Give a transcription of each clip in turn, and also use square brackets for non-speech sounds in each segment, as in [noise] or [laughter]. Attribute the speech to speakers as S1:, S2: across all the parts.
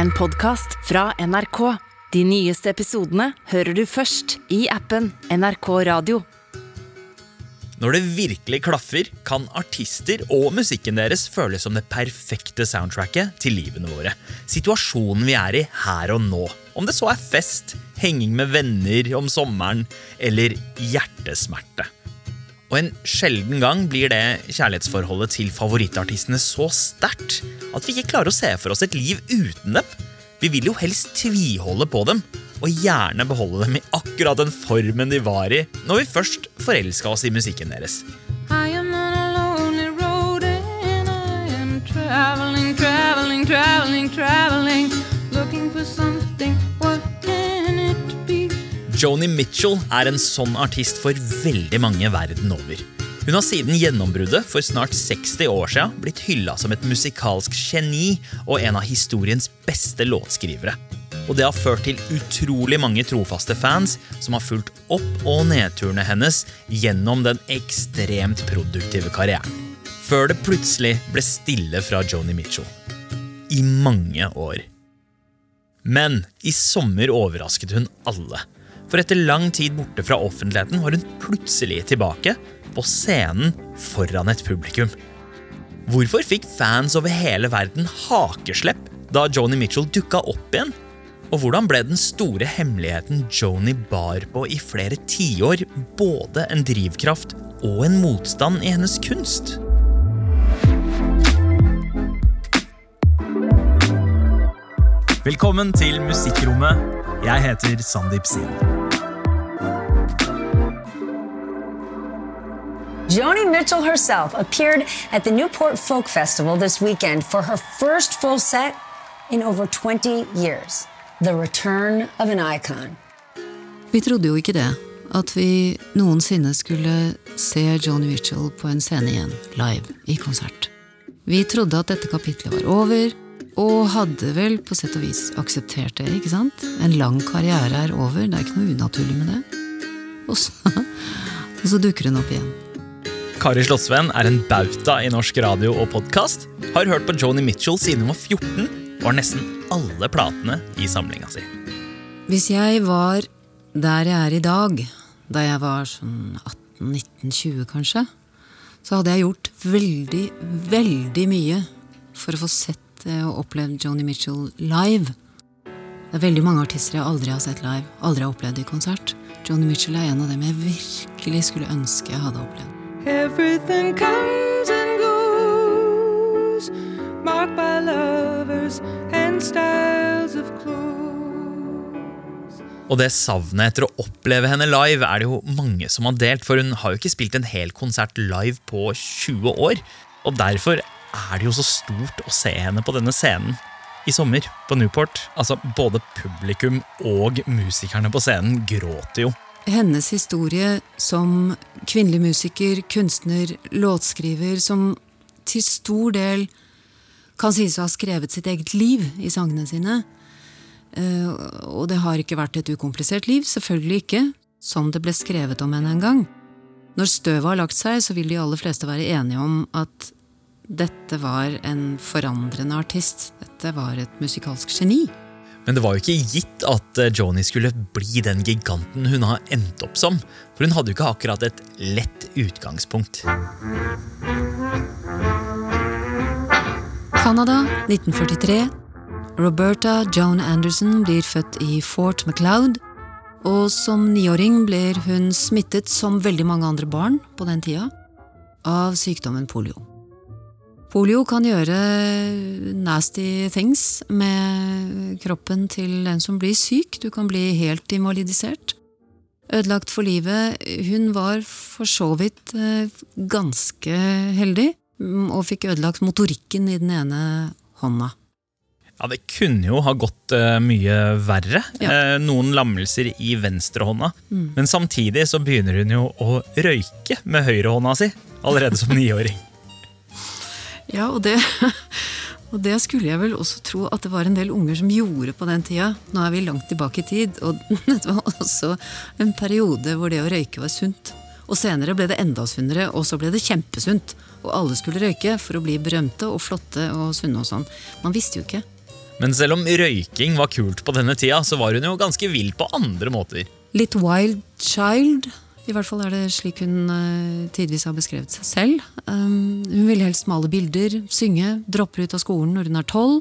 S1: en podkast fra NRK. De nyeste episodene hører du først i appen NRK Radio.
S2: Når det virkelig klaffer, kan artister og musikken deres føles som det perfekte soundtracket til livene våre. Situasjonen vi er i her og nå. Om det så er fest, henging med venner om sommeren eller hjertesmerte. Og en sjelden gang blir det kjærlighetsforholdet til favorittartistene så sterkt at vi ikke klarer å se for oss et liv uten dem. Vi vil jo helst tviholde på dem, og gjerne beholde dem i akkurat den formen de var i når vi først forelska oss i musikken deres.
S3: Traveling, traveling, traveling, traveling, looking for something.
S2: Joni Mitchell er en sånn artist for veldig mange verden over. Hun har siden gjennombruddet for snart 60 år siden blitt hylla som et musikalsk geni og en av historiens beste låtskrivere. Og det har ført til utrolig mange trofaste fans som har fulgt opp- og nedturene hennes gjennom den ekstremt produktive karrieren. Før det plutselig ble stille fra Joni Mitchell. I mange år. Men i sommer overrasket hun alle. For etter lang tid borte fra offentligheten var hun plutselig tilbake på scenen foran et publikum. Hvorfor fikk fans over hele verden hakeslepp da Joni Mitchell dukka opp igjen? Og hvordan ble den store hemmeligheten Joni bar på i flere tiår, både en drivkraft og en motstand i hennes kunst? Velkommen til Musikkrommet. Jeg heter Sandeep Singh.
S4: Joni Mitchell herself appeared at the Newport Folk Festival this weekend for her first full set in over 20 years. The return of an icon.
S5: Vi trodde jo ikke det, at vi noensinne skulle se Joni Mitchell på en scene igjen, live, i konsert. Vi trodde at dette kapitlet var over, og hadde vel på sett og vis akseptert det, ikke sant? En lang karriere er over, det er ikke noe unaturlig med det. Og så, [laughs] og så dukker hun opp igjen.
S2: Kari Slottsvenn er en bauta i norsk radio og podkast. Har hørt på Joni Mitchell siden hun var 14 og har nesten alle platene i samlinga si.
S5: Hvis jeg var der jeg er i dag, da jeg var sånn 18-19-20 kanskje, så hadde jeg gjort veldig, veldig mye for å få sett eh, og opplevd Joni Mitchell live. Det er veldig mange artister jeg aldri har sett live, aldri har opplevd i konsert. Joni Mitchell er en av dem jeg virkelig skulle ønske jeg hadde opplevd.
S3: Everything comes and goes, marked by lovers and styles of clothes.
S2: Og det savnet etter å oppleve henne live er det jo mange som har delt, for hun har jo ikke spilt en hel konsert live på 20 år. Og derfor er det jo så stort å se henne på denne scenen i sommer på Newport. Altså, både publikum og musikerne på scenen gråter jo.
S5: Hennes historie som kvinnelig musiker, kunstner, låtskriver, som til stor del kan sies å ha skrevet sitt eget liv i sangene sine. Eh, og det har ikke vært et ukomplisert liv, selvfølgelig ikke, som det ble skrevet om henne en gang. Når støvet har lagt seg, så vil de aller fleste være enige om at dette var en forandrende artist. Dette var et musikalsk geni.
S2: Men det var jo ikke gitt at eh, Joni skulle bli den giganten hun har endt opp som. For hun hadde jo ikke akkurat et lett utgangspunkt.
S5: Canada, 1943. Roberta Joan Anderson blir født i Fort MacLeod. Og som niåring blir hun smittet, som veldig mange andre barn på den tida, av sykdommen polio. Polio kan gjøre nasty things med kroppen til den som blir syk. Du kan bli helt invalidisert. Ødelagt for livet. Hun var for så vidt eh, ganske heldig, mm, og fikk ødelagt motorikken i den ene hånda.
S2: Ja, Det kunne jo ha gått eh, mye verre.
S5: Ja.
S2: Eh, noen lammelser i venstrehånda. Men samtidig så begynner hun jo å røyke med høyrehånda si allerede som [laughs] niåring.
S5: Ja, og det, [laughs] og det skulle jeg vel også tro at det var en del unger som gjorde på den tida. Nå er vi langt tilbake i tid, og [laughs] dette var også en periode hvor det å røyke var sunt. Og senere ble det enda sunnere, og så ble det kjempesunt. Og alle skulle røyke for å bli berømte og flotte og sunne og sånn. Man visste jo ikke.
S2: Men selv om røyking var kult på denne tida, så var hun jo ganske vill på andre måter.
S5: Litt wild child. I hvert fall er det slik hun uh, tidvis har beskrevet seg selv. Um, hun vil helst male bilder, synge, dropper ut av skolen når hun er tolv.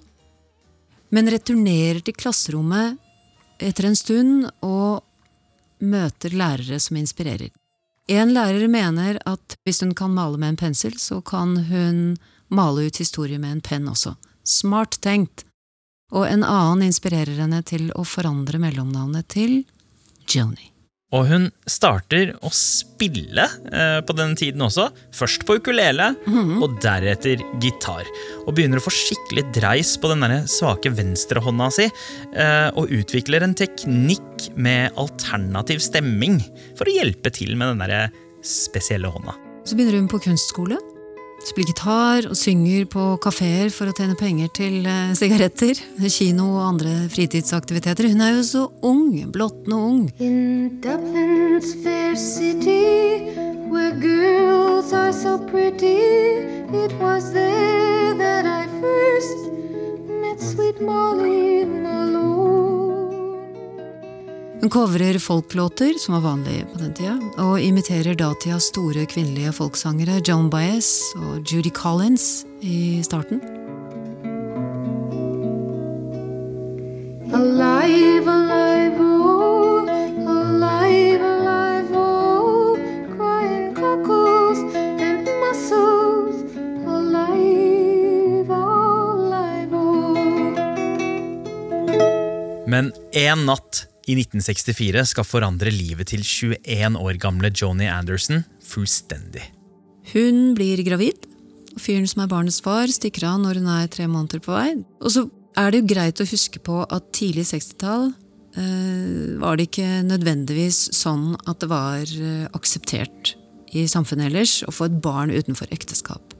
S5: Men returnerer til klasserommet etter en stund og møter lærere som inspirerer. En lærer mener at hvis hun kan male med en pensel, så kan hun male ut historie med en penn også. Smart tenkt. Og en annen inspirerer henne til å forandre mellomnavnet til Joni.
S2: Og hun starter å spille eh, på denne tiden også. Først på ukulele, og deretter gitar. Og begynner å få skikkelig dreis på den svake venstrehånda si. Eh, og utvikler en teknikk med alternativ stemming for å hjelpe til med den spesielle hånda.
S5: Så begynner hun på kunstskole. Spiller gitar og synger på kafeer for å tjene penger til eh, sigaretter, kino og andre fritidsaktiviteter. Hun er jo så ung. Blottende ung.
S3: In Dublin's fair city, where girls are so pretty, it was there that I first met sweet Molly Malone.
S5: Hun coverer folklåter, som var vanlig på den tida, og imiterer datidas store kvinnelige folksangere Joan Baez og Judy Collins i starten.
S3: Alive, alive, oh, alive, alive, oh, crying cockles and mussels, alive, alive, oh.
S2: Men én natt i 1964 skal forandre livet til 21 år gamle Joni Anderson fullstendig.
S5: Hun blir gravid, og fyren som er barnets far, stikker av når hun er tre måneder på vei. Og så er det jo greit å huske på at tidlig 60-tall eh, var det ikke nødvendigvis sånn at det var eh, akseptert i samfunnet ellers å få et barn utenfor ekteskap.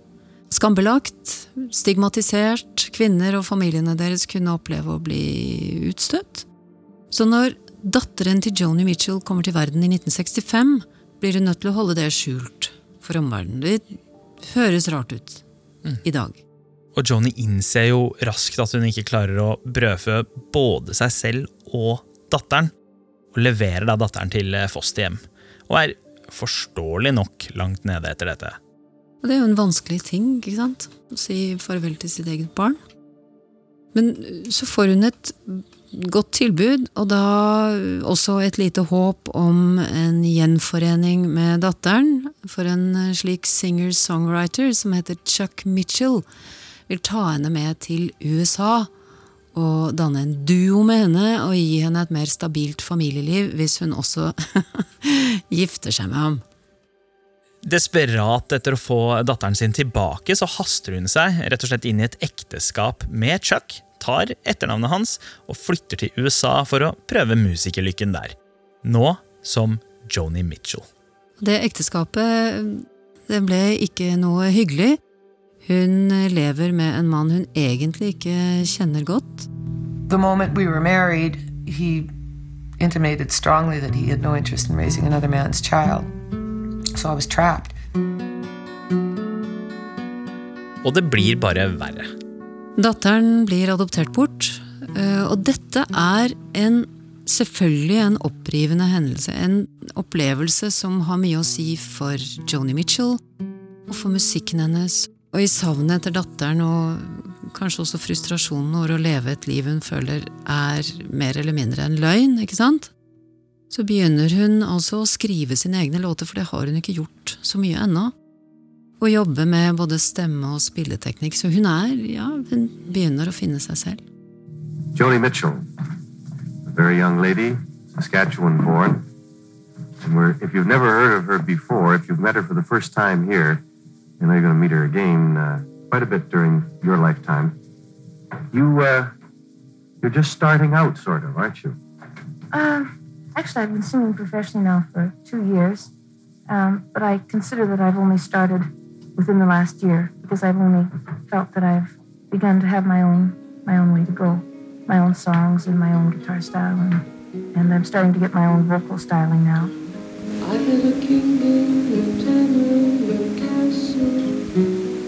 S5: Skambelagt, stigmatisert, kvinner og familiene deres kunne oppleve å bli utstøtt. Så når datteren til Joni Mitchell kommer til verden i 1965, blir hun nødt til å holde det skjult for omverdenen. Det høres rart ut i dag.
S2: Og Joni innser jo raskt at hun ikke klarer å brødfø både seg selv og datteren, og leverer da datteren til eh, fosterhjem, og er forståelig nok langt nede etter dette.
S5: Og det er jo en vanskelig ting, ikke sant? Å si farvel til sitt eget barn. Men så får hun et godt tilbud, og da også et lite håp om en gjenforening med datteren. For en slik singer-songwriter som heter Chuck Mitchell, vil ta henne med til USA og danne en duo med henne og gi henne et mer stabilt familieliv hvis hun også [laughs] gifter seg med ham.
S2: Desperat etter å få datteren sin tilbake, så haster hun seg rett og slett inn i et ekteskap med Chuck, tar etternavnet hans og flytter til USA for å prøve musikerlykken der. Nå som Joni Mitchell.
S5: Det ekteskapet det ble ikke noe hyggelig. Hun lever med en mann hun egentlig ikke kjenner godt.
S6: The moment we were married, he intimated strongly that he had no interest in raising another man's child. So I was trapped.
S2: Og det blir bare verre.
S5: Datteren blir adoptert bort, eh, og dette er en selvfølgelig en opprivende hendelse. En opplevelse som har mye å si for Joni Mitchell og for musikken hennes. Og i savnet etter datteren og kanskje også frustrasjonen over å leve et liv hun føler er mer eller mindre en løgn, ikke sant? Så begynner hun altså å skrive sine egne låter, for det har hun ikke gjort så mye ennå. Og jobbe med både stemme og spilleteknikk, så hun er, ja, hun begynner å finne seg selv.
S7: Joni Mitchell, a very young lady, Saskatchewan born. And we're, if you've never heard of her before, if you've met her for the first time here, you know you're going to meet her again uh, quite a bit during your lifetime. You, uh, you're just starting out, sort of, aren't you?
S8: Uh, actually, I've been singing professionally now for two years, um, but I consider that I've only started within the last year because I've only felt that I've begun to have my own my own way to go, my own songs and my own guitar style, and, and I'm starting to get my own vocal styling now.
S3: I had a kingdom, a castle.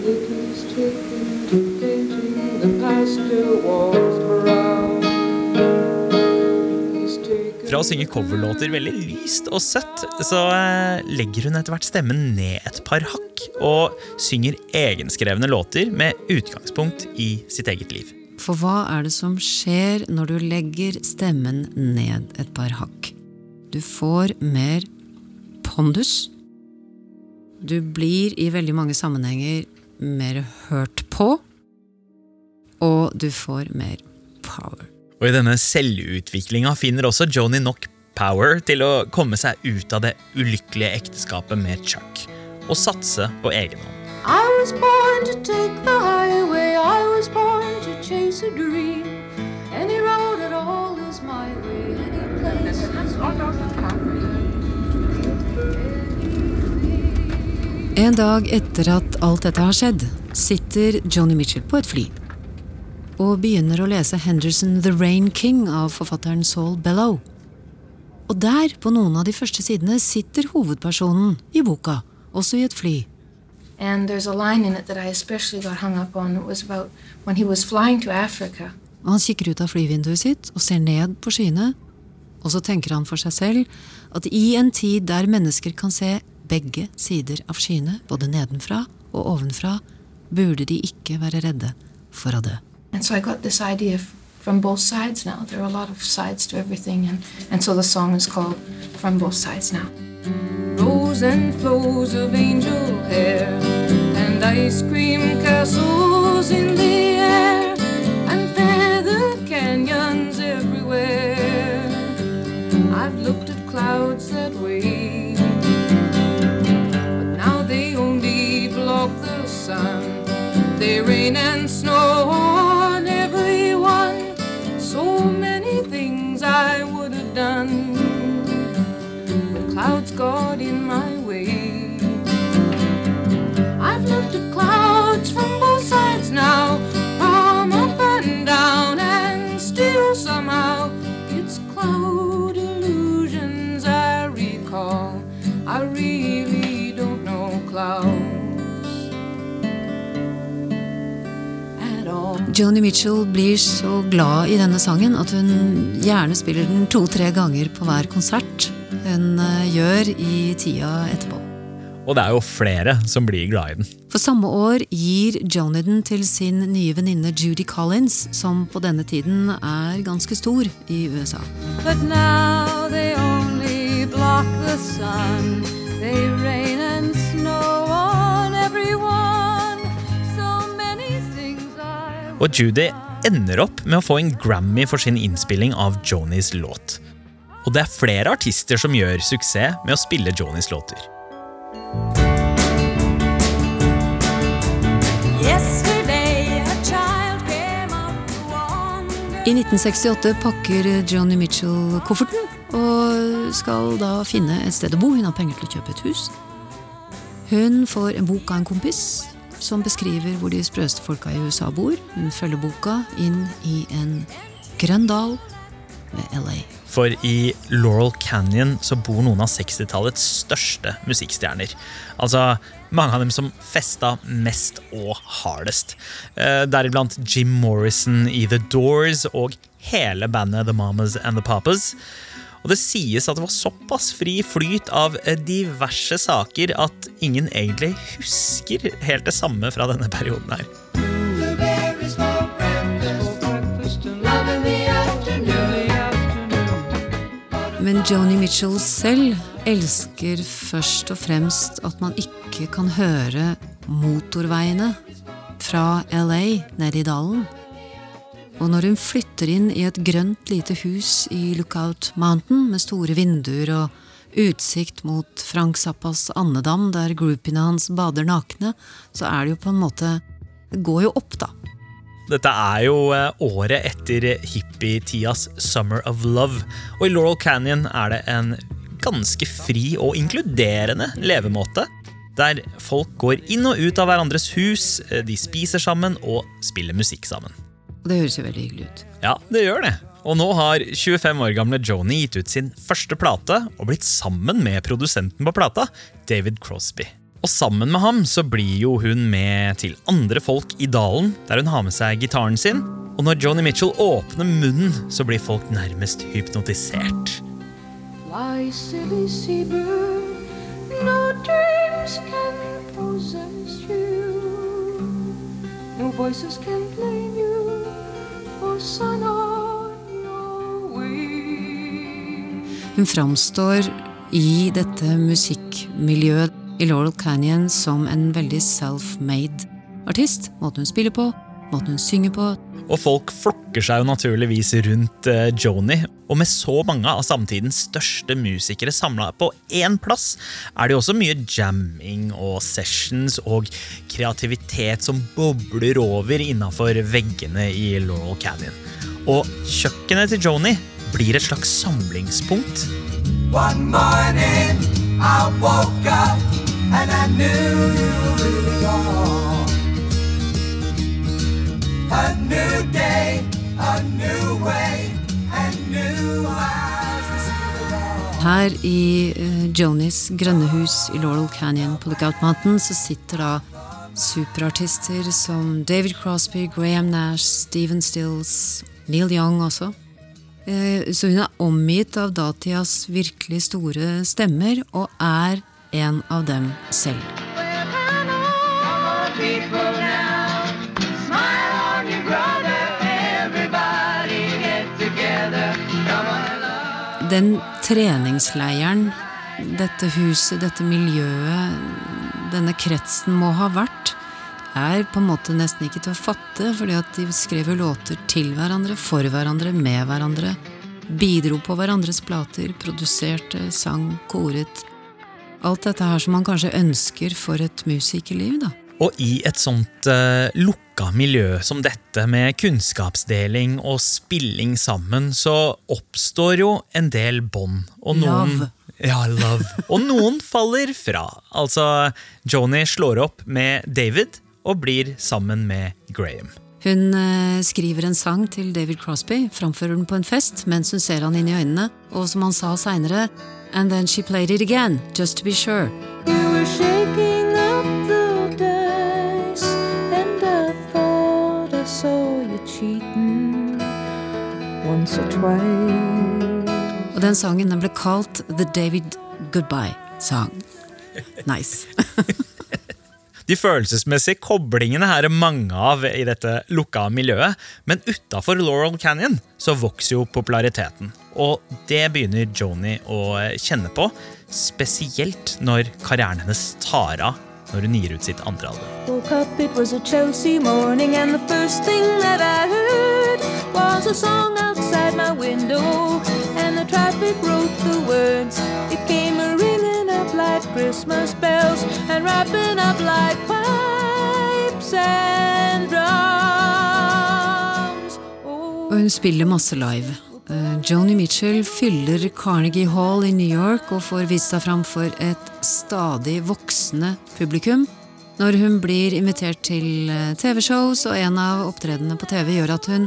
S3: It was taken to painting the pasture walls.
S2: å synge coverlåter veldig lyst og søtt, så eh, legger hun etter hvert stemmen ned et par hakk og synger egenskrevne låter med utgangspunkt i sitt eget liv.
S5: For hva er det som skjer når du legger stemmen ned et par hakk? Du får mer pondus. Du blir i veldig mange sammenhenger mer hørt på. Og du får mer power.
S2: Og i denne selvutviklinga finner også Joni nok power til å komme seg ut av det ulykkelige ekteskapet med Chuck, og satse på egen hånd.
S3: I was born to take the highway. I was born to chase a dream. Any road at all is my way. Any place is
S5: En dag etter at alt dette har skjedd, sitter Johnny Mitchell på et fly og begynner å lese Henderson The Rain King av forfatteren Saul Bellow. Og der, på noen av de første sidene, sitter hovedpersonen i boka, også i et fly.
S8: And there's a line in it that I especially got hung up on. It was about when he was flying to Africa.
S5: Og han kikker ut av flyvinduet sitt og ser ned på skyene. Og så tenker han for seg selv at i en tid der mennesker kan se begge sider av skyene, både nedenfra og ovenfra, burde de ikke være redde for å dø.
S8: And so I got this idea from both sides now. There are a lot of sides to everything, and, and so the song is called From Both Sides Now.
S3: Rows and flows of angel hair and ice cream castles in the
S5: Joni Mitchell blir så glad i denne sangen at hun gjerne spiller den to-tre ganger på hver konsert hun eh, gjør i tida etterpå.
S2: Og det er jo flere som blir glad i den.
S5: For samme år gir Joni den til sin nye venninne Judy Collins, som på denne tiden er ganske stor i USA.
S3: But now they only block the sun.
S2: Og Judy ender opp med å få en Grammy for sin innspilling av Jonis låt. Og det er flere artister som gjør suksess med å spille Jonis låter.
S5: I 1968 pakker Johnny Mitchell kofferten og skal da finne et sted å bo. Hun har penger til å kjøpe et hus. Hun får en bok av en kompis som beskriver hvor de sprøeste folka i USA bor. Hun følger boka inn i en grønn dal ved LA.
S2: For i Laurel Canyon så bor noen av 60-tallets største musikkstjerner. Altså mange av dem som festa mest og hardest. Eh, Deriblant Jim Morrison i The Doors og hele bandet The Mamas and The Papas. Og det sies at det var såpass fri flyt av eh, diverse saker at ingen egentlig husker helt det samme fra denne perioden her.
S5: Men Joni Mitchell selv elsker først og fremst at man ikke kan høre motorveiene fra LA ned i dalen. Og når hun flytter inn i et grønt lite hus i Lookout Mountain med store vinduer og utsikt mot Frank Zappas andedam der groupiene hans bader nakne, så er det jo på en måte Det går jo opp, da.
S2: Dette er jo eh, året etter hippietidas Summer of Love, og i Laurel Canyon er det en ganske fri og inkluderende levemåte. Der folk går inn og ut av hverandres hus, eh, de spiser sammen og spiller musikk sammen.
S5: Og det høres jo veldig hyggelig ut.
S2: Ja, det gjør det. Og nå har 25 år gamle Joni gitt ut sin første plate og blitt sammen med produsenten på plata, David Crosby. Og sammen med ham så blir jo hun med til andre folk i dalen, der hun har med seg gitaren sin. Og når Joni Mitchell åpner munnen, så blir folk nærmest hypnotisert.
S3: Fly, silly seabird, no dreams can possess you. No voices can blame you
S5: Hun framstår i dette musikkmiljøet i Laurel Canyon som en veldig self-made artist. Måten hun spiller på, måten hun synger på.
S2: Og folk flokker seg jo naturligvis rundt eh, Joni. Og med så mange av samtidens største musikere samla på én plass, er det jo også mye jamming og sessions og kreativitet som bobler over innafor veggene i Laurel Canyon. Og kjøkkenet til Joni blir et slags samlingspunkt.
S9: One morning I woke up and I knew you were gone. A new day, a new way, and new eyes.
S5: Her i uh, Jonis grønne hus i Laurel Canyon på Lookout Mountain så sitter da superartister som David Crosby, Graham Nash, Stephen Stills, Neil Young også. Eh, Så hun er omgitt av datidas virkelig store stemmer, og er en av dem selv. Den treningsleiren dette huset, dette miljøet, denne kretsen må ha vært, er på en måte nesten ikke til å fatte, fordi at de skrev jo låter til hverandre, for hverandre, med hverandre. Bidro på hverandres plater, produserte, sang, koret. Alt dette her som man kanskje ønsker for et musikerliv, da.
S2: Og i et sånt uh, lukka miljø som dette, med kunnskapsdeling og spilling sammen, så oppstår jo en del bånd. Og noen
S5: Love.
S2: Ja, love. Og noen faller fra. Altså, Joni slår opp med David og blir sammen med Graham.
S5: Hun uh, skriver en sang til David Crosby, framfører den på en fest mens hun ser han inn i øynene, og som han sa seinere And then she played it again, just to be sure.
S3: You were shaking once or twice.
S5: Og den sangen den ble kalt The David Goodbye Song. Nice. [laughs]
S2: De følelsesmessige koblingene her er mange av i dette lukka miljøet, men utafor Laurel Canyon så vokser jo populariteten. Og det begynner Joni å kjenne på, spesielt når karrieren hennes tar av når hun gir ut sitt andre album.
S3: Woke up, it was a Chelsea morning, and the first thing that I heard was a song outside my window, and the traffic wrote the words. It came a ringing up like Christmas bells, and wrapping up like pipes and drums.
S5: Og hun spiller masse live. Eh, Joni Mitchell fyller Carnegie Hall i New York og får vist seg fram for et stadig voksende publikum. Når hun blir invitert til eh, TV-shows, og en av opptredenene på TV gjør at hun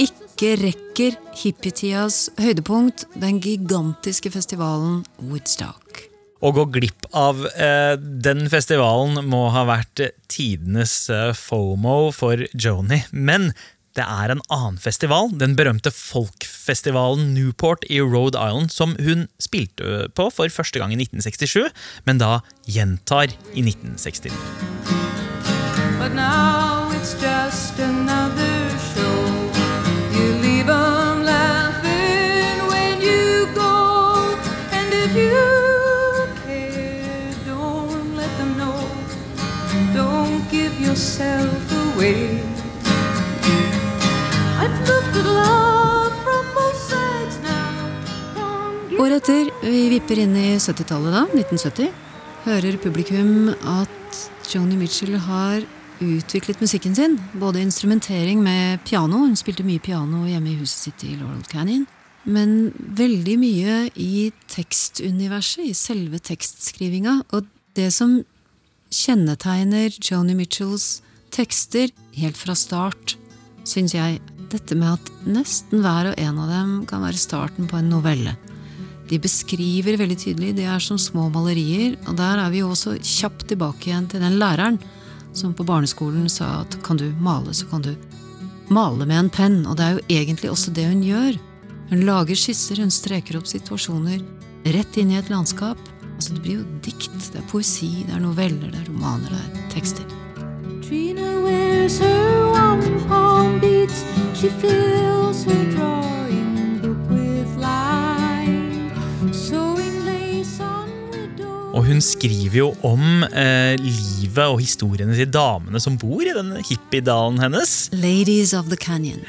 S5: ikke rekker hippietidas høydepunkt, den gigantiske festivalen Woodstock.
S2: Å gå glipp av eh, den festivalen må ha vært tidenes eh, FOMO for Joni. Men det er en annen festival, den berømte folkfestivalen Newport i Rhode Island, som hun spilte på for første gang i 1967, men da gjentar i 1969.
S3: But now it's just another show. You leave them laughing when you go. And if you care, don't let them know. Don't give yourself away.
S5: Året etter, vi vipper inn i 70-tallet da, 1970, hører publikum at Joni Mitchell har utviklet musikken sin. Både instrumentering med piano, hun spilte mye piano hjemme i huset sitt i Laurel Canyon. Men veldig mye i tekstuniverset, i selve tekstskrivinga. Og det som kjennetegner Joni Mitchells tekster helt fra start, syns jeg dette med at nesten hver og en av dem kan være starten på en novelle. De beskriver veldig tydelig, de er som små malerier, og der er vi jo også kjapt tilbake igjen til den læreren som på barneskolen sa at kan du male, så kan du male med en penn, og det er jo egentlig også det hun gjør. Hun lager skisser, hun streker opp situasjoner, rett inn i et landskap. Altså, det blir jo dikt, det er poesi, det er noveller, det er romaner, det er tekster.
S3: Trina wears her warm palm beats, She feels her drawing
S2: Og hun skriver jo om eh, livet og historiene til damene som bor i denne hippiedalen hennes.
S5: Ladies of the Canyon.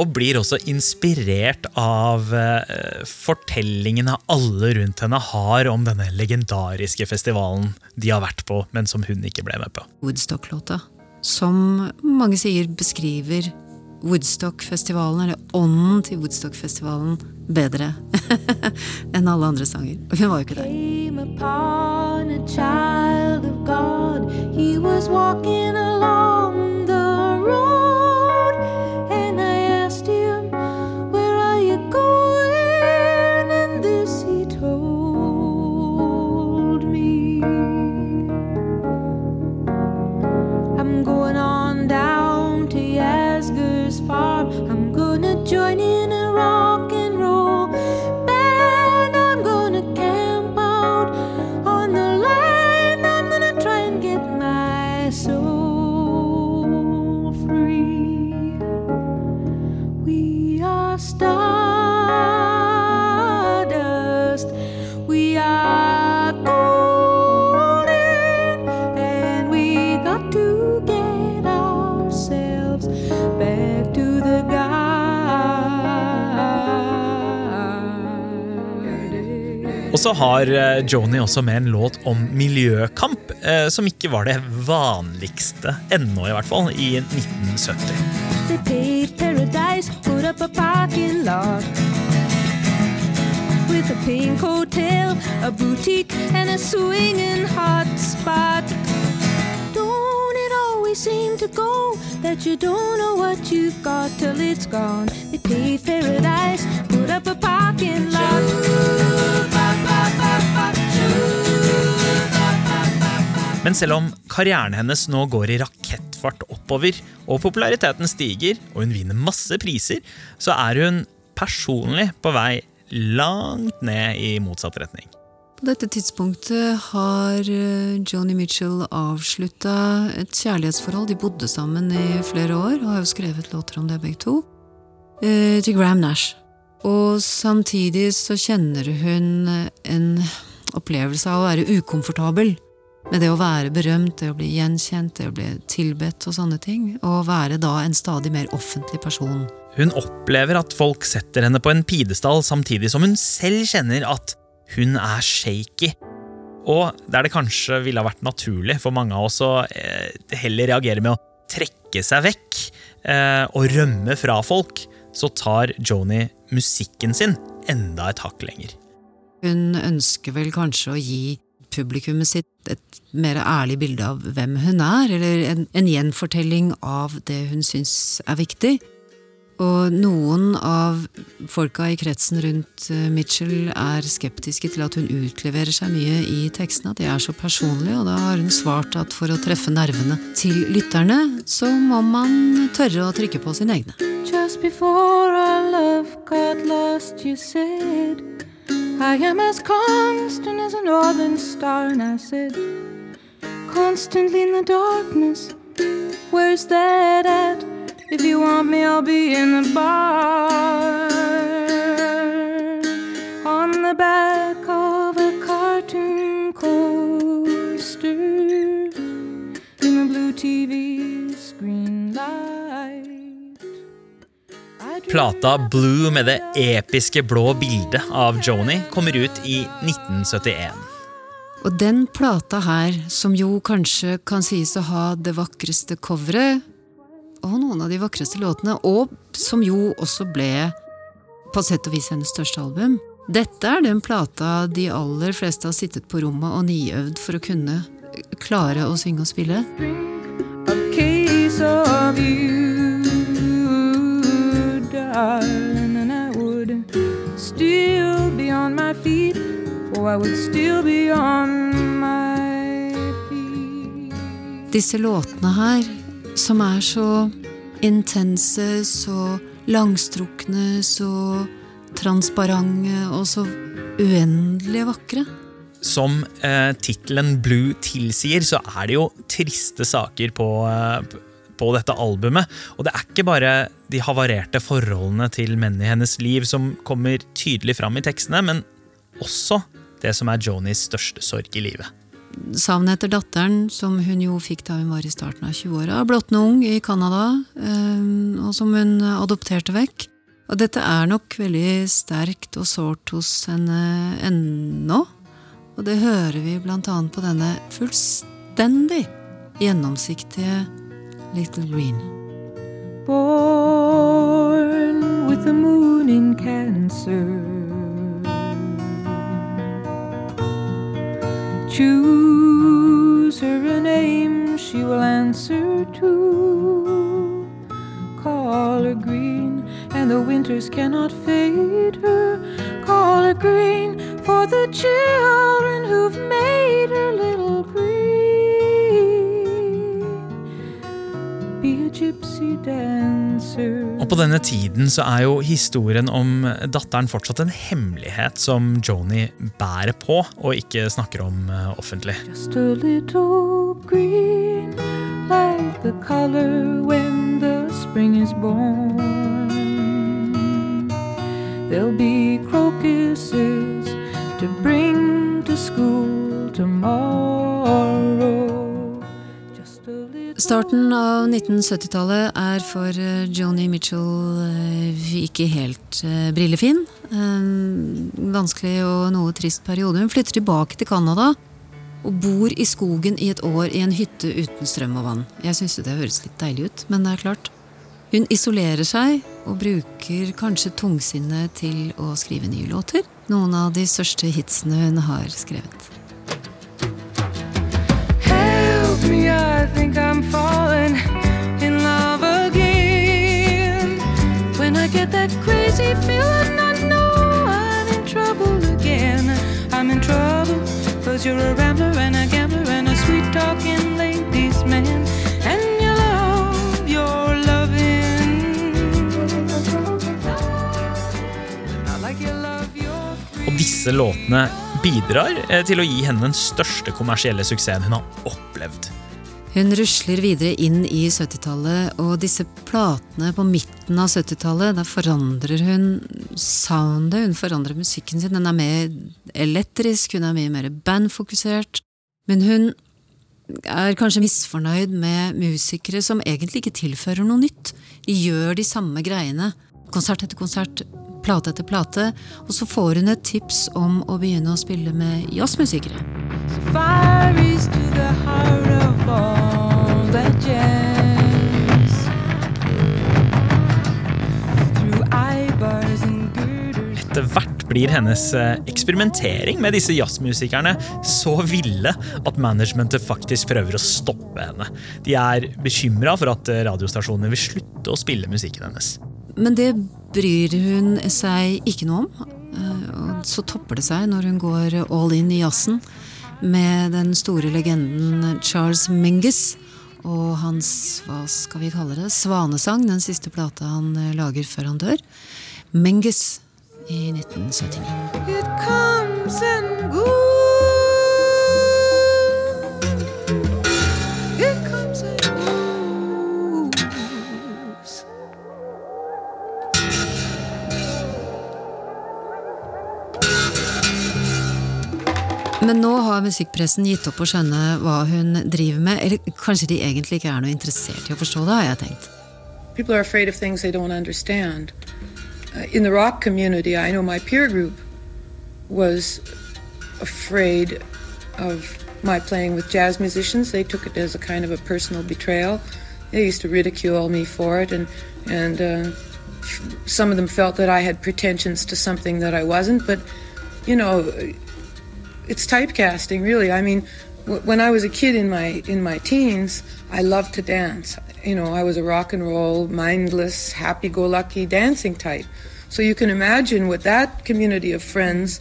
S2: Og blir også inspirert av eh, fortellingene alle rundt henne har om denne legendariske festivalen de har vært på, men som hun ikke ble med på.
S5: Woodstock-låta. Som mange sier beskriver Woodstock-festivalen, eller ånden til Woodstock-festivalen, bedre [laughs] enn alle andre sanger. Og hun var jo ikke der.
S3: came upon a child of God. He was walking along
S2: så har eh, Joni også med en låt om miljøkamp, eh, som ikke var det vanligste ennå, i hvert fall, i 1970.
S3: They paved paradise, put up a parking lot with a pink hotel, a boutique, and a swinging hot spot. Seem to go that you don't know what you've got till it's gone? They paved paradise, put up a parking lot.
S2: Men selv om karrieren hennes nå går i rakettfart oppover, og populariteten stiger, og hun vinner masse priser, så er hun personlig på vei langt ned i motsatt retning.
S5: På dette tidspunktet har eh, Joni Mitchell avslutta et kjærlighetsforhold. De bodde sammen i flere år og har jo skrevet låter om det, begge to. eh, Til Graham Nash. Og samtidig så kjenner hun en opplevelse av å være ukomfortabel med det å være berømt, det å bli gjenkjent, det å bli tilbedt og sånne ting. Og være da en stadig mer offentlig person.
S2: Hun opplever at folk setter henne på en pidestall, samtidig som hun selv kjenner at hun er shaky. Og der det kanskje ville ha vært naturlig for mange av oss å eh, heller reagere med å trekke seg vekk eh, og rømme fra folk, så tar Joni musikken sin enda et hakk lenger.
S5: Hun ønsker vel kanskje å gi publikummet sitt et mer ærlig bilde av hvem hun er, eller en, en gjenfortelling av det hun syns er viktig. Og noen av folka i kretsen rundt eh, Mitchell er skeptiske til at hun utleverer seg mye i tekstene, at de er så personlige, og da har hun svart at for å treffe nervene til lytterne, så må man tørre å trykke på sine egne.
S3: Just before our love got lost, you said, I am as constant as a northern star. And I said, Constantly in the darkness, where's that at? If you want me, I'll be in the bar. On the back of a cartoon coaster. In the blue TV screen light.
S2: Plata Blue med det episke blå bildet av Joni kommer ut i 1971.
S5: Og den plata her, som jo kanskje kan sies å ha det vakreste coveret, og noen av de vakreste låtene, og som jo også ble på sett og vis hennes største album. Dette er den plata de aller fleste har sittet på rommet og niøvd for å kunne klare å synge og spille. Disse låtene her, som er så intense, så langstrukne, så transparente og så uendelig vakre.
S2: Som eh, tittelen Blue tilsier, så er det jo triste saker på, eh, på dette albumet. Og det er ikke bare de havarerte forholdene til menn i hennes liv som kommer tydelig fram i tekstene, men også det som er Joni's største sorg i livet.
S5: Savnet etter datteren, som hun jo fikk da hun var i starten av 20-åra, blottende ung i Canada, eh, og som hun adopterte vekk. Og dette er nok veldig sterkt og sårt hos henne ennå. Og det hører vi blant annet på denne fullstendig gjennomsiktige Little Green.
S3: Born with the moon in Cancer. Choose her a name she will answer to. Call her green, and the winters cannot fade her. Call her green for the children who've made her little green. Be a gypsy dancer.
S2: På denne tiden så er jo historien om datteren fortsatt en hemmelighet som Joni bærer på og ikke snakker om eh, offentlig.
S3: Just a little green, like the color when the spring is born. There'll be crocuses to bring to school tomorrow.
S5: Starten av 1970-tallet er for eh, Joni Mitchell eh, ikke helt eh, brillefin. Vanskelig og noe trist periode. Hun flytter tilbake til Canada og bor i skogen i et år i en hytte uten strøm og vann. Jeg syns det høres litt deilig ut, men det er klart. Hun isolerer seg og bruker kanskje tungsinnet til å skrive nye låter. Noen av de største hitsene hun har skrevet.
S3: Help me, I think I'm
S2: disse låtene bidrar eh, til å gi henne den største kommersielle suksessen hun har opplevd.
S5: Hun rusler videre inn i 70-tallet, og disse platene på midten av 70-tallet, der forandrer hun soundet, hun forandrer musikken sin. Den er mer elektrisk, hun er mye mer bandfokusert. Men hun er kanskje misfornøyd med musikere som egentlig ikke tilfører noe nytt. De gjør de samme greiene, konsert etter konsert, plate etter plate, og så får hun et tips om å begynne å spille med jazzmusikere.
S3: Fire is to the heart of all that jazz. Through eyebars and girders.
S2: Etter hvert blir hennes eh, eksperimentering med disse jazzmusikerne så ville at managementet faktisk prøver å stoppe henne. De er bekymra for at eh, radiostasjonene vil slutte å spille musikken hennes.
S5: Men det bryr hun seg ikke noe om. Eh, Og så topper det seg når hun går all in i jazzen med den store legenden Charles Mingus og hans, hva skal vi kalle det, svanesang, den siste plata han eh, lager før han dør. Mingus i 1979.
S3: It comes and goes.
S5: Men nå har musikkpressen gitt opp å skjønne hva hun driver med. Eller kanskje de egentlig ikke er noe interessert i å forstå det, har jeg tenkt.
S6: People are afraid of things they don't understand. Uh, in the rock community, I know my peer group was afraid of my playing with jazz musicians. They took it as a kind of a personal betrayal. They used to ridicule me for it, and and uh, some of them felt that I had pretensions to something that I wasn't. But you know, it's typecasting, really. I mean, w- when I was a kid in my in my teens, I loved to dance. You know, I was a rock and roll, mindless, happy-go-lucky dancing type. So you can imagine what that community of friends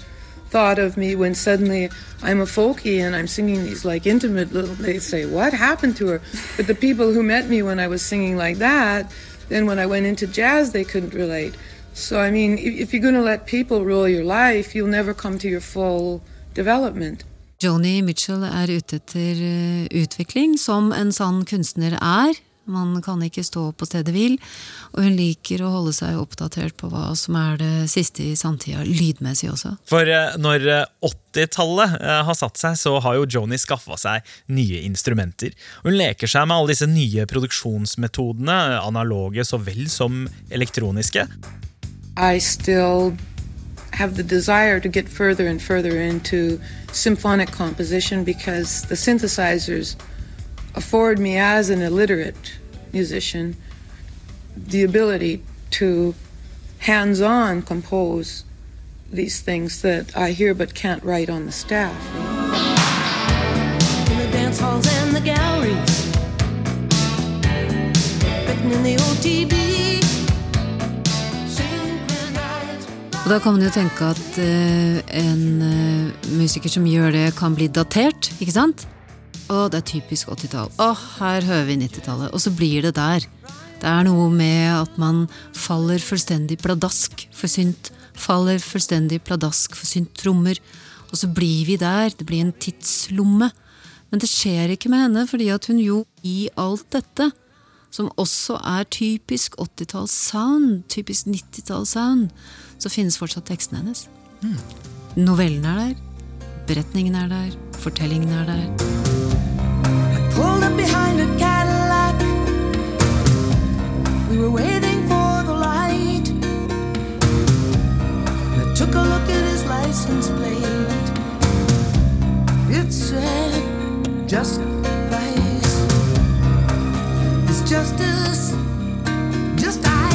S6: thought of me when suddenly I'm a folkie and I'm singing these like intimate little. They say, "What happened to her?" But the people who met me when I was singing like that, then when I went into jazz, they couldn't relate. So, I mean, if, if you're going to let people rule your life, you'll never come to your full development.
S5: Joni Mitchell er ute etter eh, utvikling, som en sann kunstner er. Man kan ikke stå på stedet hvil, og hun liker å holde seg oppdatert på hva som er det siste i samtida, lydmessig også.
S2: For eh, når eh, 80-tallet eh, har satt seg, så har jo Joni skaffa seg nye instrumenter. Hun leker seg med alle disse nye produksjonsmetodene, analoge så vel som elektroniske.
S6: I still have the desire to get further and further into symphonic composition because the synthesizers afford me, as an illiterate musician, the ability to hands on compose these things that I hear but can't write on the staff.
S5: Og da kan man jo tenke at uh, en uh, musiker som gjør det, kan bli datert, ikke sant? Å, det er typisk 80-tall. Å, her hører vi 90-tallet. Og så blir det der. Det er noe med at man faller fullstendig pladask for synt. Faller fullstendig pladask for synt trommer. Og så blir vi der. Det blir en tidslomme. Men det skjer ikke med henne, fordi at hun jo i alt dette, som også er typisk 80-talls sound, typisk 90-talls sound, så finnes fortsatt teksten hennes. Novellen er der, beretningen er der, fortellingen er der.
S10: We were waiting for the light. I took a look at his license plate. It said just price. It's justice, just ice.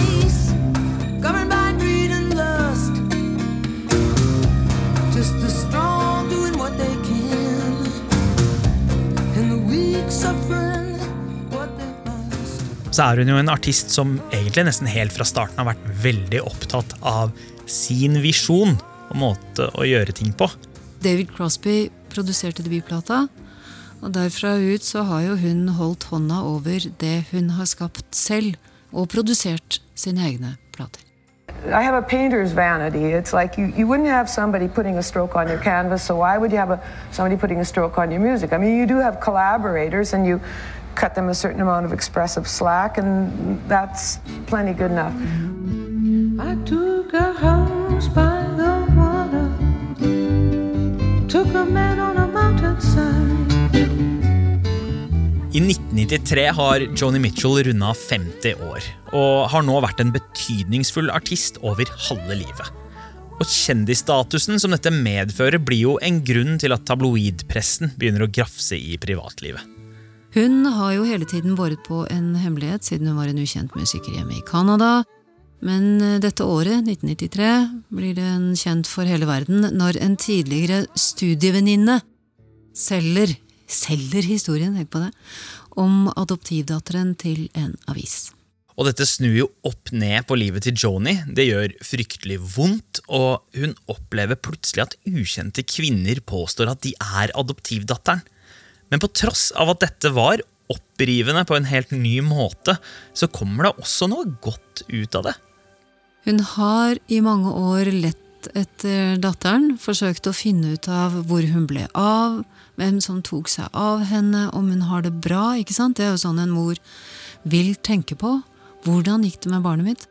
S2: Så er hun jo en artist som egentlig nesten helt fra starten har vært veldig opptatt av sin visjon og måte å gjøre ting på.
S5: David Crosby produserte debutplata, og derfra ut så har jo hun holdt hånda over det hun har skapt selv, og produsert sine egne plater.
S6: I have a painter's vanity. It's like you, you wouldn't have somebody putting a stroke on your canvas, so why would you have a, somebody putting a stroke on your music? I mean, you do have collaborators and you cut them a certain amount of expressive slack, and that's plenty good enough.
S10: I took a house by
S2: 1993 har Joni Mitchell runda 50 år, og har nå vært en betydningsfull artist over halve livet. Og Kjendisstatusen som dette medfører, blir jo en grunn til at tabloidpressen begynner å grafse i privatlivet.
S5: Hun har jo hele tiden båret på en hemmelighet siden hun var en ukjent musiker hjemme i Canada. Men eh, dette året, 1993, blir den kjent for hele verden når en tidligere studievenninne selger, selger historien, tenk på det, om adoptivdatteren til en avis.
S2: Og dette snur jo opp ned på livet til Joni. Det gjør fryktelig vondt, og hun opplever plutselig at ukjente kvinner påstår at de er adoptivdatteren. Men på tross av at dette var opprivende på en helt ny måte, så kommer det også noe godt ut av det.
S5: Hun har i mange år lett etter datteren, forsøkt å finne ut av hvor hun ble av, hvem som tok seg av henne, om hun har det bra, ikke sant? Det er jo sånn en mor vil tenke på. Hvordan gikk det med barnet mitt?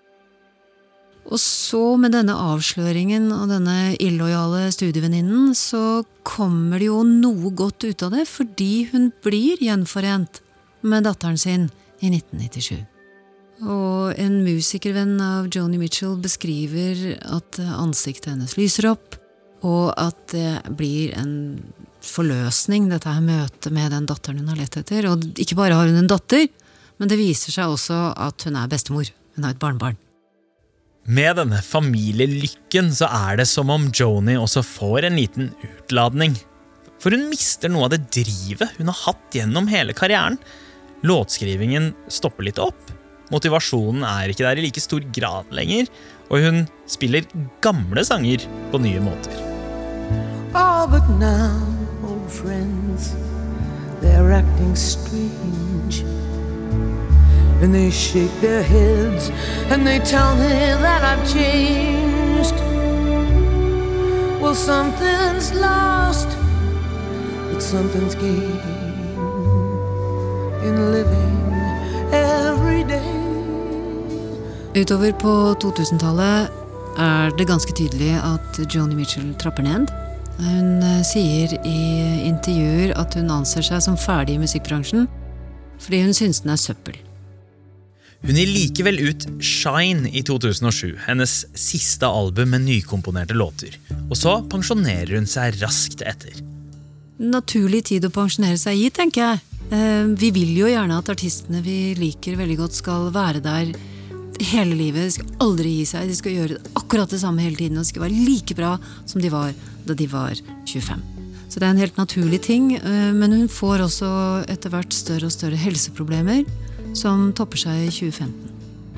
S5: Og så, med denne avsløringen og denne illojale studievenninnen, så kommer det jo noe godt ut av det, fordi hun blir gjenforent med datteren sin i 1997. Og en musikervenn av Joni Mitchell beskriver at ansiktet hennes lyser opp, og at det blir en forløsning, dette her møtet med den datteren hun har lett etter. Og ikke bare har hun en datter, men det viser seg også at hun er bestemor. Hun har et barnebarn.
S2: Med denne familielykken så er det som om Joni også får en liten utladning. For hun mister noe av det drivet hun har hatt gjennom hele karrieren. Låtskrivingen stopper litt opp. Motivasjonen er ikke der i like stor grad lenger, og hun spiller gamle sanger på nye måter.
S10: Oh, but now, friends, they're acting strange.
S11: and they shake their heads and they tell me that I've changed. Well, something's lost, but something's gained in living every day.
S5: Utover på 2000-tallet er det ganske tydelig at Joni Mitchell trapper ned. Hun eh, sier i intervjuer at hun anser seg som ferdig i musikkbransjen fordi hun syns den er søppel.
S2: Hun gir likevel ut Shine i 2007, hennes siste album med nykomponerte låter. Og så pensjonerer hun seg raskt etter.
S5: Naturlig tid å pensjonere seg i, tenker jeg. Eh, Vi vil jo gjerne at artistene vi liker veldig godt, skal være der hele livet. De skal aldri gi seg. De skal gjøre akkurat det samme hele tiden. Og de skal være like bra som de var da de var 25. Så det er en helt naturlig ting. eh, Men hun får også etter hvert større og større helseproblemer, som topper seg i 2015.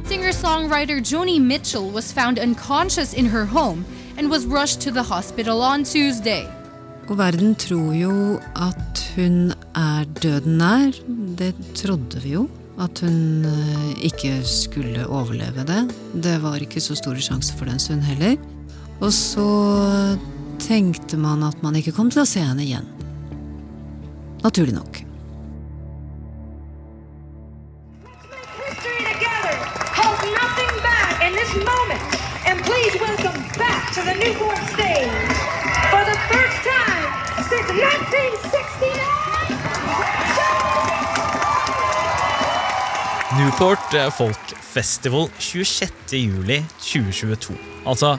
S12: Singer-songwriter Joni Mitchell was found unconscious in her home and was rushed to the hospital on Tuesday.
S5: Og verden tror jo at hun er døden nær. Det trodde vi jo. At hun eh, ikke skulle overleve det. Det var ikke så store sjanser for den en stund heller. Og så tenkte man at man ikke kom til å se henne igjen. Naturlig nok.
S13: Hold nothing back in this moment. Please welcome back to the Newport stage
S2: Newport Folk Festival 26. juli 2022. Altså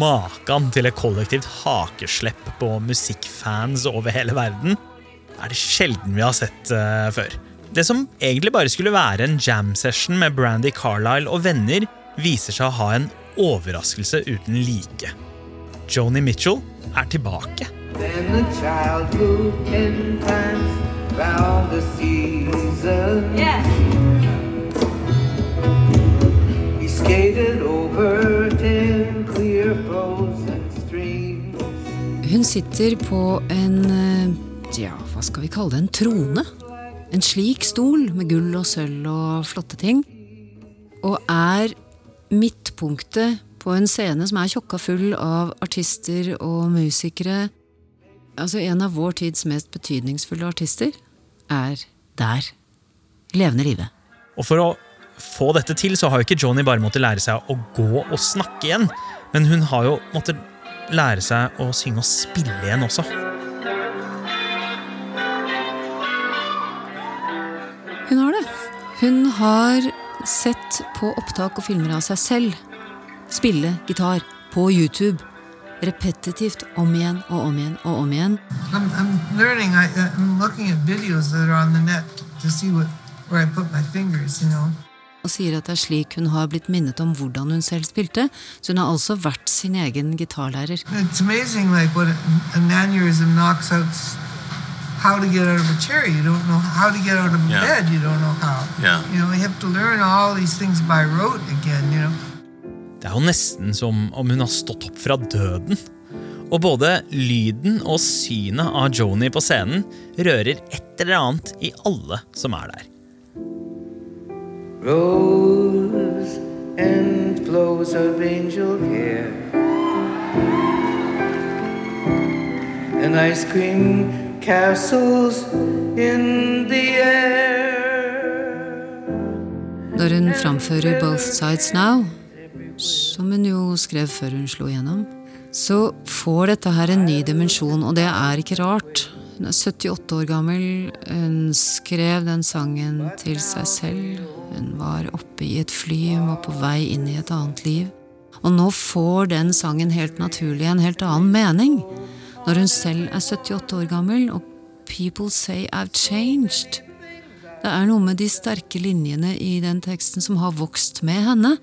S2: maken til et kollektivt hakeslepp på musikkfans over hele verden er det sjelden vi har sett uh, før. Det som egentlig bare skulle være en jam session med Brandy Carlisle og venner, viser seg å ha en overraskelse uten like. Joni Mitchell er tilbake.
S9: Then the child moved ten times round the season.
S13: Yes.
S5: Hun sitter på en eh, ja, hva skal vi kalle det, en trone. En slik stol med gull og sølv og flotte ting. Og er midtpunktet på en scene som er tjokka full av artister og musikere. Altså En av vår tids mest betydningsfulle artister er der. Levende live.
S2: Og for å få dette til, så har jo ikke Johnny bare måttet lære seg å gå og snakke igjen, men hun har jo måttet lære seg å synge og spille igjen også.
S5: Hun har det. Hun har sett på opptak og filmer av seg selv spille gitar på YouTube. Repetitivt om igjen og om igjen og om igjen.
S11: I'm, I'm learning. I, I'm looking at videos that are on the net to see what where I put my fingers. You know.
S5: Og sier at det er slik hun har blitt minnet om hvordan hun selv spilte. Så hun har altså vært sin egen gitarlærer.
S11: How to get out of a chair? You don't know how to get out of
S14: Yeah.
S11: bed. You don't know how.
S14: Yeah.
S11: You know, you have to learn all these things by rote again. You know.
S2: Det er jo nesten som om hun har stått opp fra døden. Og både lyden og synet av Joni på scenen rører et eller annet i alle som er der.
S9: Rose and flows of angel hair. And ice cream castles in the air.
S5: Når hun framfører Both Sides Now, som hun jo skrev før hun slo igjennom, så får dette her en ny dimensjon, og det er ikke rart. Hun er 78 år gammel, hun skrev den sangen til seg selv. Hun var oppe i et fly, hun var på vei inn i et annet liv. Og nå får den sangen helt naturlig en helt annen mening. Når hun selv er 78 år gammel, og People Say I've Changed. Det er noe med de sterke linjene i den teksten som har vokst med henne,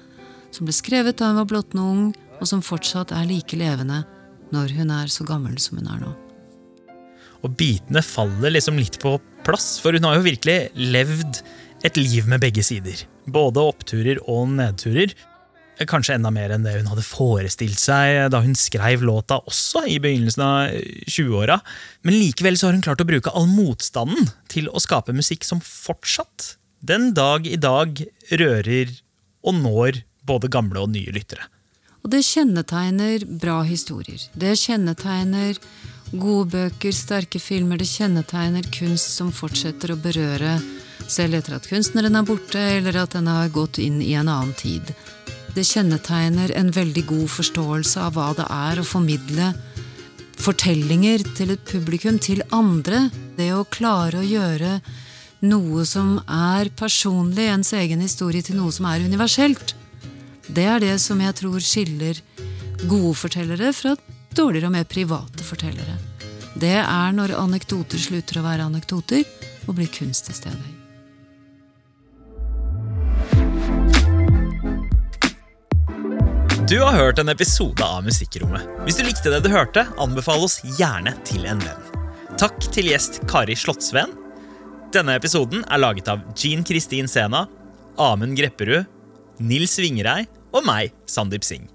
S5: som ble skrevet da hun var blottende ung, og som fortsatt er like levende når hun er så gammel som hun er nå.
S2: Og bitene faller liksom litt på plass, for hun har jo virkelig levd et liv med begge sider. Både oppturer og nedturer. Kanskje enda mer enn det hun hadde forestilt seg da hun skrev låta også i begynnelsen av 20-åra. Men likevel så har hun klart å bruke all motstanden til å skape musikk som fortsatt den dag i dag rører og når både gamle og nye lyttere.
S5: Og det kjennetegner bra historier. Det kjennetegner gode bøker, sterke filmer. Det kjennetegner kunst som fortsetter å berøre selv etter at kunstneren er borte, eller at den har gått inn i en annen tid. Det kjennetegner en veldig god forståelse av hva det er å formidle fortellinger til et publikum, til andre. Det å klare å gjøre noe som er personlig, ens egen historie, til noe som er universelt. Det er det som jeg tror skiller gode fortellere fra dårligere og mer private fortellere. Det er når anekdoter slutter å være anekdoter og blir kunst i stedet.
S2: Du har hørt en episode av Musikkrommet. Hvis du likte det du hørte, anbefal oss gjerne til en venn. Takk til gjest Kari Slottsveen. Denne episoden er laget av Jean Kristin Sena, Amund Grepperud, Nils Vingerei og meg, Sandeep Singh.